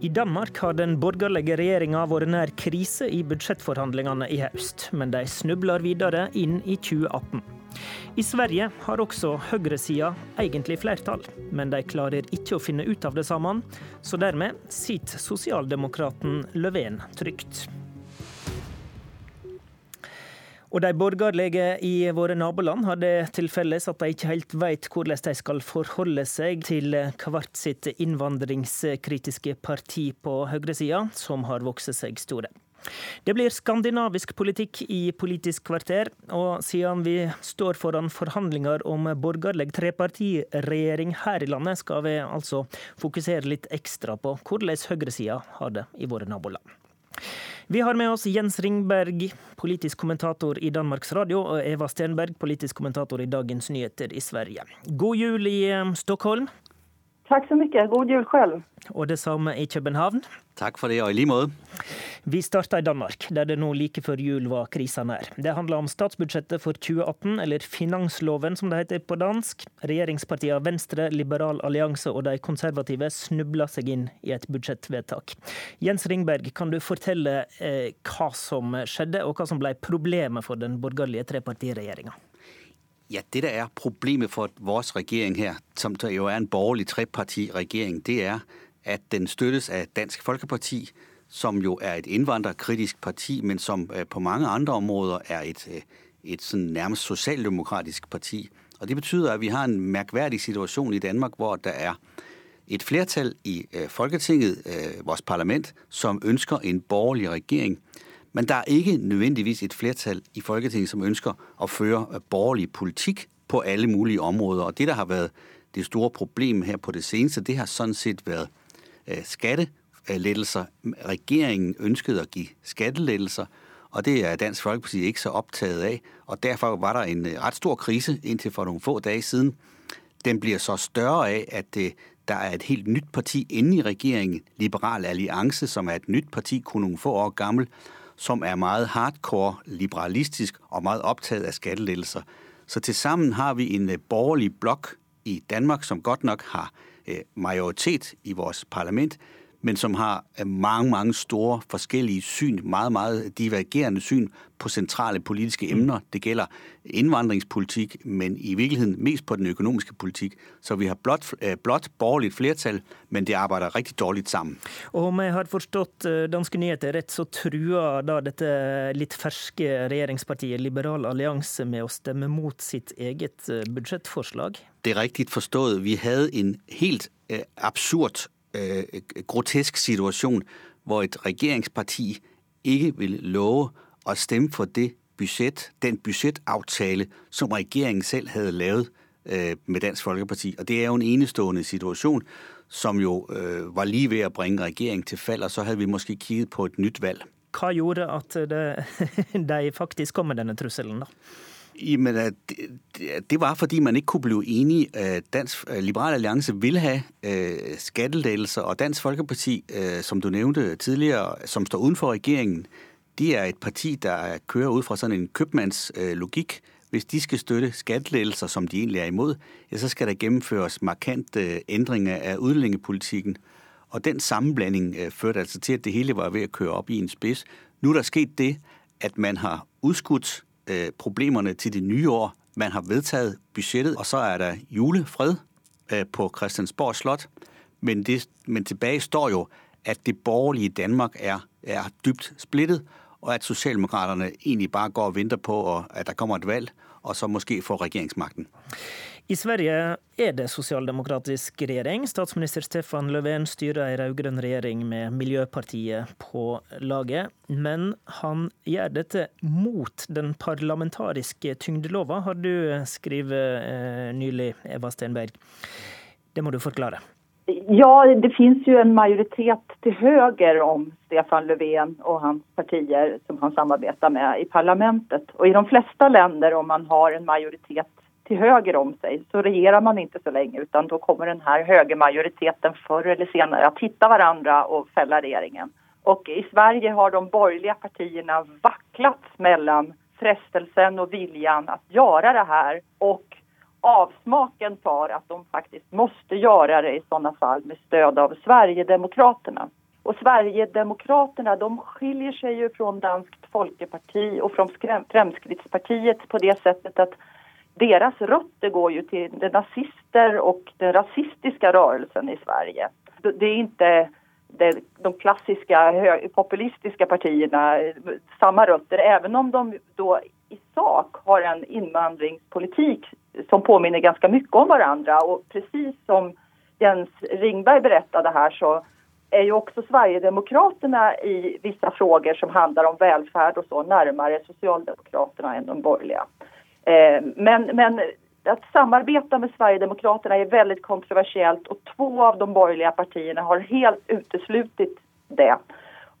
I Danmark har den borgerlige regjeringa vært nær krise i budsjettforhandlingene i høst, men de snubler videre inn i 2018. I Sverige har også høyresida egentlig flertall, men de klarer ikke å finne ut av det sammen, så dermed sitter sosialdemokraten Löfven trygt. Og de borgerlige i våre naboland har det til felles at de ikke helt vet hvordan de skal forholde seg til hvert sitt innvandringskritiske parti på høyresida, som har vokst seg store. Det blir skandinavisk politikk i Politisk kvarter, og siden vi står foran forhandlinger om borgerlig trepartiregjering her i landet, skal vi altså fokusere litt ekstra på hvordan høyresida har det i våre naboland. Vi har med oss Jens Ringberg, politisk kommentator i Danmarks Radio, og Eva Stenberg, politisk kommentator i Dagens Nyheter i Sverige. God jul i eh, Stockholm. Takk så mye. God jul selv. Og det samme i København. Takk for det, og i like måte. Vi starter i Danmark, der det nå like før jul var krisa nær. Det handler om statsbudsjettet for 2018, eller finansloven som det heter på dansk. Regjeringspartiene Venstre, Liberal allianse og de konservative snubla seg inn i et budsjettvedtak. Jens Ringberg, kan du fortelle eh, hva som skjedde, og hva som ble problemet for den borgerlige trepartiregjeringa? Ja, Det der er problemet for vores regering her, som jo er en borgerlig trepartiregering, det er at den støttes af Dansk Folkeparti, som jo er et indvandrerkritisk parti, men som øh, på mange andre områder er et, øh, et sådan nærmest socialdemokratisk parti. Og Det betyder at vi har en mærkværdig situation i Danmark hvor der er et flertal i øh, Folketinget, vores parlament, som ønsker en borgerlig regering men der er ikke nødvendigvis et flertal i Folketinget som ønsker at føre øh, borgerlig politik på alle mulige områder. Og Det der har været det store problem her på det seneste, det har sådan set været øh, skattelettelser. Regeringen ønskede at give skattelettelser, og det er Dansk Folkeparti ikke så optaget af. Og Derfor var der en øh, ret stor krise indtil for nogle få dage siden. Den bliver så større af, at øh, der er et helt nyt parti inde i regeringen, Liberal Alliance, som er et nyt parti, kun nogle få år gammel, som er meget hardcore liberalistisk og meget optaget af skattelettelser. Så til sammen har vi en øh, borgerlig blok i Danmark, som godt nok har øh, majoritet i vores parlament, men som har øh, mange, mange store forskellige syn, meget, meget divergerende syn på sentrale politiske mm. emner. Det gælder indvandringspolitik, men i virkeligheden mest på den økonomiske politik. Så vi har blot, øh, blot borgerligt flertal, men det arbejder rigtig dårligt sammen. Og om jeg har forstått danske nyheter rett, så truer da dette litt ferske regjeringspartiet Liberal Allianse med å stemme mot sitt eget budsjettforslag? Det er rigtigt forstået. Vi havde en helt øh, absurd øh, grotesk situation, hvor et regeringsparti ikke vil love at stemme for det budget, den budgetaftale, som regeringen selv havde lavet øh, med Dansk Folkeparti. Og det er jo en enestående situation, som jo øh, var lige ved at bringe regeringen til fald, og så havde vi måske kigget på et nyt valg. Hvad gjorde at det, øh, de faktisk kom med denne trusselen, da? Jamen, øh, det, det var fordi man ikke kunne blive enige. Øh, Dansk øh, Liberal Alliance vil have øh, skattelettelser, og Dansk Folkeparti, øh, som du nævnte tidligere, som står uden for regeringen, de er et parti, der kører ud fra sådan en købmandslogik. Hvis de skal støtte skattelettelser, som de egentlig er imod, ja, så skal der gennemføres markante ændringer af udlændingepolitikken. Og den sammenblanding førte altså til, at det hele var ved at køre op i en spids. Nu er der sket det, at man har udskudt Øh, problemerne til det nye år. Man har vedtaget budgettet, og så er der julefred øh, på Christiansborg Slot. Men, det, men tilbage står jo, at det borgerlige Danmark er, er dybt splittet, og at Socialdemokraterne egentlig bare går og venter på, at der kommer et valg, og så måske få regeringsmagten. I Sverige er det sosialdemokratisk regjering. Statsminister Stefan Löfven styrer ei rød-grønn regjering med Miljøpartiet på laget. Men han gjør dette mot den parlamentariske tyngdelova, har du skrevet eh, nylig, Eva Stenberg. Det må du forklare. Ja, det finns ju en majoritet till höger om Stefan Löfven och hans partier som han samarbetar med i parlamentet. Och i de flesta länder om man har en majoritet till höger om sig så regerar man inte så länge utan då kommer den här högermajoriteten förr eller senare att hitta varandra och fälla regeringen. Och i Sverige har de borgerliga partierna vacklat mellan frestelsen och viljan att göra det här och avsmaken för att de faktiskt måste göra det i sådana fall med stöd av Sverigedemokraterna. Och Sverigedemokraterna de skiljer sig ju från Danskt Folkeparti och från Fremskrittspartiet på det sättet att deras rötter går ju till de nazister och den rasistiska rörelsen i Sverige. Det är inte de klassiska populistiska partierna samma rötter, även om de då i sak har en invandringspolitik som påminner ganska mycket om varandra. Och precis som Jens Ringberg berättade här så är ju också Sverigedemokraterna i vissa frågor som handlar om välfärd och så närmare Socialdemokraterna än de borgerliga. Eh, men, men att samarbeta med Sverigedemokraterna är väldigt kontroversiellt och två av de borgerliga partierna har helt uteslutit det.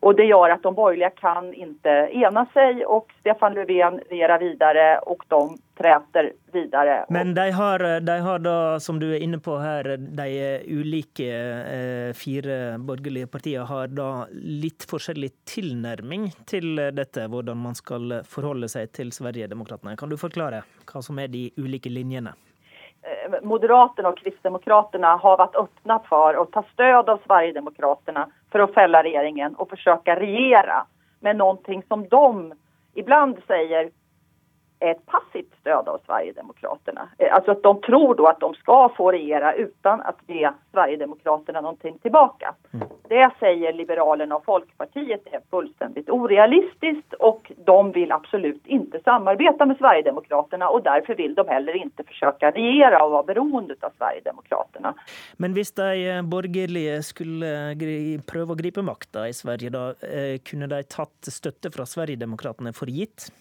Och det gör att de borgerliga kan inte ena sig och Stefan Löfven regerar vidare och de träter vidare. Men de har, de har då, som du är inne på här, de olika eh, fyra borgerliga partierna har då lite olika tillnärmning till detta, hur man ska förhålla sig till Sverigedemokraterna. Kan du förklara vad som är de olika linjerna? Eh, Moderaterna och Kristdemokraterna har varit öppna för att ta stöd av Sverigedemokraterna för att fälla regeringen och försöka regera med någonting som de ibland säger är ett passivt stöd av Sverigedemokraterna. Eh, alltså att de tror då att de ska få regera utan att ge Sverigedemokraterna någonting tillbaka. Mm. Det säger Liberalerna och Folkpartiet är fullständigt orealistiskt och de vill absolut inte samarbeta med Sverigedemokraterna och därför vill de heller inte försöka regera och vara beroende av Sverigedemokraterna. Men visst de borgerliga skulle pröva att gripa makten i Sverige då, eh, kunde de tagit stötte från Sverigedemokraterna för gitt?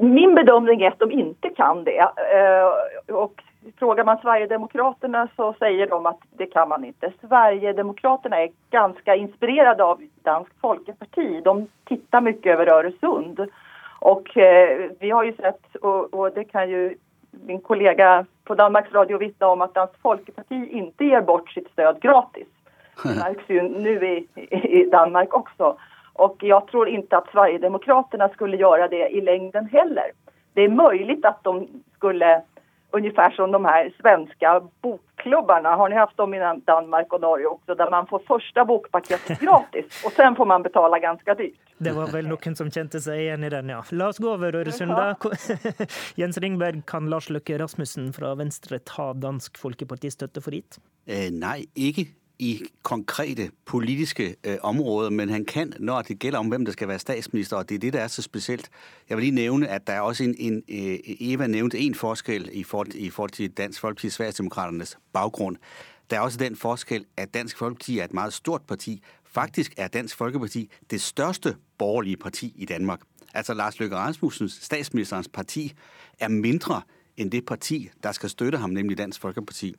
Min bedömning är att de inte kan det. Eh, och frågar man Sverigedemokraterna så säger de att det kan man inte. Sverigedemokraterna är ganska inspirerade av Dansk Folkeparti. De tittar mycket över Öresund. Och eh, vi har ju sett, och, och, det kan ju min kollega på Danmarks Radio vittna om, att Dansk Folkeparti inte ger bort sitt stöd gratis. Det märks ju nu i, i Danmark också. Och jag tror inte att Sverigedemokraterna skulle göra det i längden heller. Det är möjligt att de skulle, ungefär som de här svenska bokklubbarna, har ni haft dem i Danmark och Norge också, där man får första bokpaketet gratis och sen får man betala ganska dyrt. Det var väl någon som kände sig igen i den, ja. La oss gå over Øresund, da. Jens Ringberg, kan Lars Løkke Rasmussen fra Venstre ta Dansk Folkepartis støtte for gitt? Eh, nej, ikke i konkrete politiske øh, områder, men han kan, når det gælder om, hvem der skal være statsminister, og det er det, der er så specielt. Jeg vil lige nævne, at der er også en, en øh, Eva nævnte en forskel i forhold, i forhold til Dansk Folkeparti Sverigedemokraternes baggrund. Der er også den forskel, at Dansk Folkeparti er et meget stort parti. Faktisk er Dansk Folkeparti det største borgerlige parti i Danmark. Altså Lars Løkke Rasmussens, statsministerens parti, er mindre end det parti, der skal støtte ham, nemlig Dansk Folkeparti.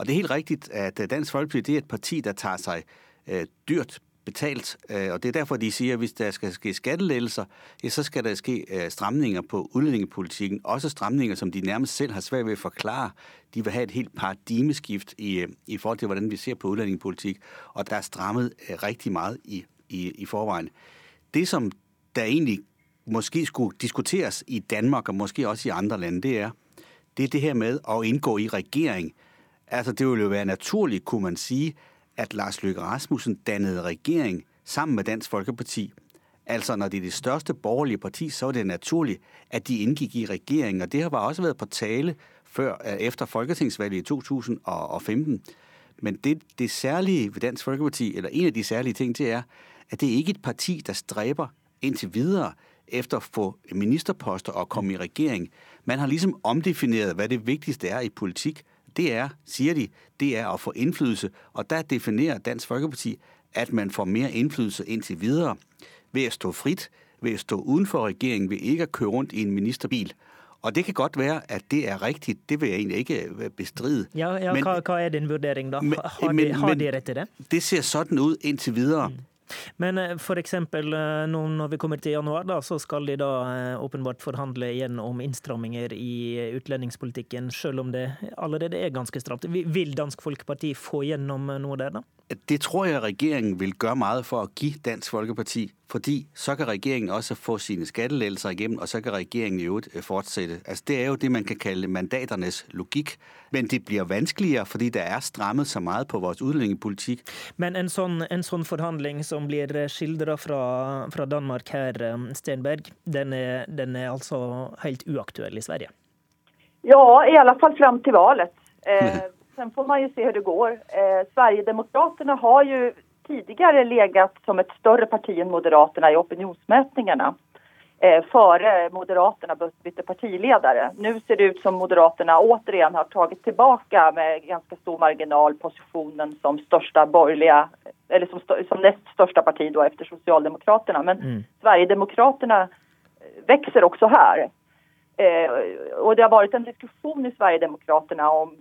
Og det er helt rigtigt, at øh, Dansk Folkeparti det er et parti, der tager sig øh, dyrt betalt, øh, og det er derfor, de siger, at hvis der skal ske skattelettelser, ja, så skal der ske øh, stramninger på udlændingepolitikken, også stramninger, som de nærmest selv har svært ved at forklare. De vil have et helt paradigmeskift i, øh, i forhold til, hvordan vi ser på udlændingepolitik, og der er strammet øh, rigtig meget i, i, i forvejen. Det, som der egentlig måske skulle diskuteres i Danmark, og måske også i andre lande, det er, det er det her med at indgå i regering, Altså, det ville jo være naturligt, kunne man sige, at Lars Løkke Rasmussen dannede regering sammen med Dansk Folkeparti. Altså, når det er det største borgerlige parti, så er det naturligt, at de indgik i regeringen. Og det har bare også været på tale før, øh, efter Folketingsvalget i 2015. Men det, det særlige ved Dansk Folkeparti, eller en af de særlige ting, det er, at det ikke er et parti, der stræber indtil videre efter at få ministerposter og komme i regering. Man har ligesom omdefineret, hvad det vigtigste er i politik, det er, siger de, det er at få indflydelse. Og der definerer Dansk Folkeparti, at man får mere indflydelse indtil videre ved at stå frit, ved at stå uden for regeringen, ved ikke at køre rundt i en ministerbil. Og det kan godt være, at det er rigtigt. Det vil jeg egentlig ikke øh, bestride. Ja, ja men, hvad, hvad er din vurdering da? Har, men, de, har de ret til det? Det ser sådan ud indtil videre. Mm. Men eh, for eksempel eh, nå når vi kommer til januar, da, så skal de da eh, åpenbart forhandle igjen om innstramminger i utlendingspolitikken, selv om det allerede er ganske stramt. Vil Dansk Folkeparti få gjennom noe der, da? Det tror jeg, regeringen vil gøre meget for at give Dansk Folkeparti fordi så kan regeringen også få sine skattelettelser igennem, og så kan regeringen i øvrigt øh, fortsætte. Altså det er jo det, man kan kalde mandaternes logik. Men det bliver vanskeligere, fordi der er strammet så meget på vores udlændingepolitik. Men en sånn, en sånn forhandling som blir skildra fra, fra, Danmark her, um, Stenberg, den er, den er altså helt uaktuell i Sverige? Ja, i alla fall fram till valet. Eh, sen får man ju se hur det går. Eh, Sverigedemokraterna har ju tidigare legat som ett större parti än Moderaterna i opinionsmätningarna. Eh, före Moderaterna bytte partiledare. Nu ser det ut som Moderaterna återigen har tagit tillbaka med ganska stor marginal positionen som största borgerliga, eller som, som näst största parti då efter Socialdemokraterna. Men mm. Sverigedemokraterna växer också här. Eh, och det har varit en diskussion i Sverigedemokraterna om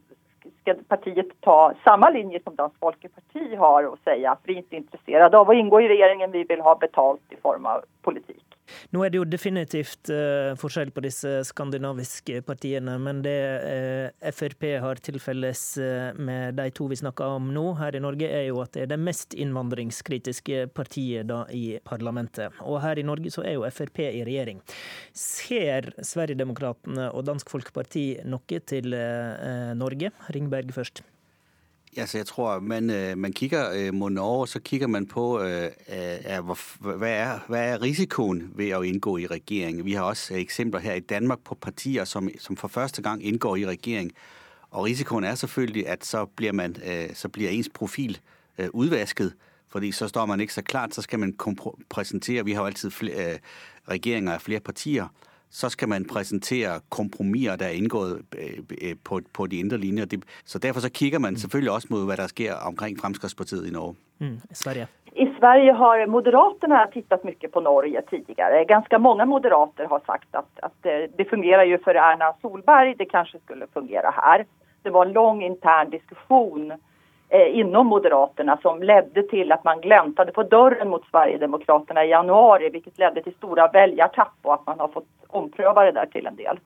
ska partiet ta samma linje som Dansk Folkeparti har och säga att vi inte är intresserade av att ingå i regeringen, vi vill ha betalt i form av politik. Nå er det jo definitivt eh, forskjell på disse skandinaviske partiene, men det eh, Frp har til felles eh, med de to vi snakker om nå her i Norge, er jo at det er det mest innvandringskritiske partiet da i parlamentet. Og her i Norge så er jo Frp i regjering. Ser Sverigedemokraterna og Dansk Folkeparti noe til Norge? Ringberg først. Altså, jeg tror, man, øh, man kigger øh, mod Norge, så kigger man på, øh, øh, øh hvor, hvad, er, hvad er risikoen ved at indgå i regeringen. Vi har også øh, eksempler her i Danmark på partier, som, som for første gang indgår i regering. Og risikoen er selvfølgelig, at så bliver, man, øh, så bliver ens profil øh, udvasket, fordi så står man ikke så klart, så skal man præsentere, vi har jo altid flere, øh, regeringer af flere partier, så skal man præsentere kompromiser, der er indgået øh, øh, på, på de indre linjer. Så derfor så kigger man mm. selvfølgelig også mod, hvad der sker omkring Fremskrittspartiet i Norge. Mm. Sverige. I Sverige har Moderaterna tittat mycket på Norge tidigare. Ganska många moderater har sagt att, att eh, det fungerar ju för Erna Solberg, det kanske skulle fungera här. Det var en lång intern diskussion eh, Eh, inom Moderaterna som ledde till att man gläntade på dörren mot Sverigedemokraterna i januari vilket ledde till stora väljartapp och att man har fått ompröva det där till en del.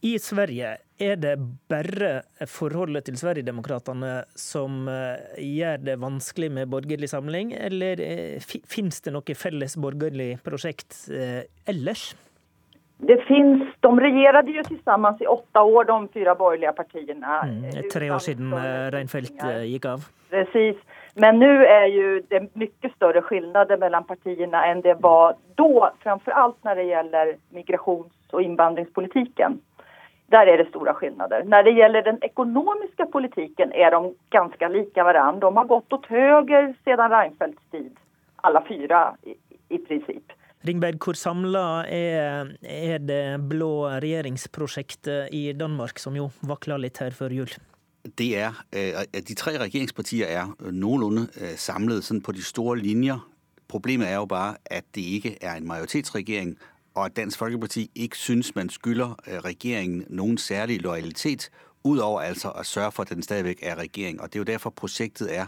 I Sverige, er det bare forholdet til Sverigedemokraterna som eh, gjør det vanskelig med borgerlig samling, eller eh, finns finnes det noe felles borgerlig prosjekt eh, ellers? Det finns, de regerade ju tillsammans i åtta år, de fyra borgerliga partierna. Mm, tre år siden Reinfeldt gick av. Precis. Men nu är ju det mycket större skillnader mellan partierna än det var då, framför allt när det gäller migrations och invandringspolitiken. Där är det stora skillnader. När det gäller den ekonomiska politiken är de ganska lika varandra. De har gått åt höger sedan Reinfeldts tid, alla fyra i, i princip. Ringberg, hvor samla er, er det blå regjeringsprosjektet eh, i Danmark, som jo vakla litt her før jul? det er, eh, at de tre regeringspartier er eh, nogenlunde samlet sådan på de store linjer. Problemet er jo bare, at det ikke er en majoritetsregering, og at Dansk Folkeparti ikke synes, man skylder regeringen nogen særlig loyalitet, udover altså at sørge for, at den stadigvæk er regering. Og det er jo derfor, projektet er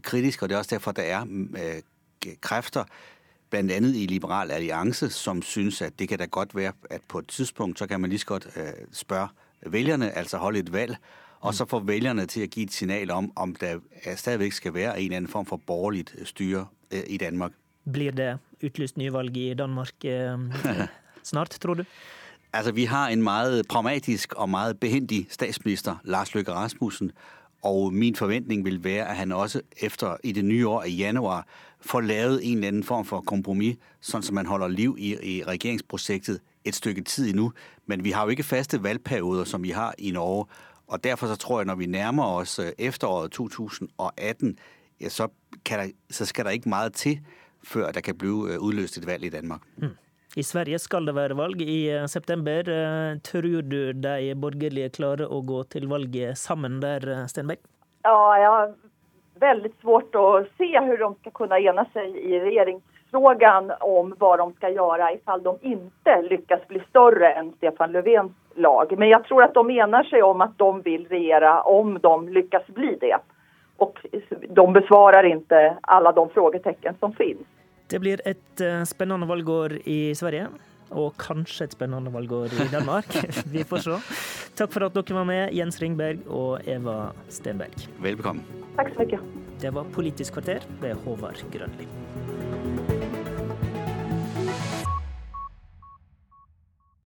kritisk, og det er også derfor, der er mm, kræfter, blandt andet i Liberal Alliance, som synes, at det kan da godt være, at på et tidspunkt, så kan man lige så godt spørge vælgerne, altså holde et valg, og så få vælgerne til at give et signal om, om der stadigvæk skal være en eller anden form for borgerligt øh, styre øh, i Danmark. Blir det utlyst nyvalg i Danmark øh, snart, tror du? Altså, vi har en meget pragmatisk og meget behendig statsminister, Lars Løkke Rasmussen, og min forventning vil være, at han også efter i det nye år i januar får lavet en eller anden form for kompromis, sådan som man holder liv i, i regeringsprojektet et stykke tid endnu. Men vi har jo ikke faste valgperioder, som vi har i Norge, og derfor så tror jeg, når vi nærmer os øh, efteråret 2018, ja, så, kan der, så skal der ikke meget til, før der kan blive øh, udløst et valg i Danmark. Mm. I Sverige skal det være valg i øh, september. Tror du de borgerlige klarer å gå til valget sammen der, Stenberg? Ja, har väldigt svårt att se hur de ska kunna ena sig i regeringsfrågan om vad de ska göra ifall de inte lyckas bli större än Stefan Löfvens lag. Men jag tror att de menar sig om att de vill regera om de lyckas bli det. Och de besvarar inte alla de frågetecken som finns. Det blir ett eh, spännande valgår i Sverige, og kanskje et spennende valgår i Danmark. Vi får se. Takk for at dere var med, Jens Ringberg og Eva Stenberg. Velbekomme. Takk så mye. Det var Politisk kvarter ved Håvard Grønli.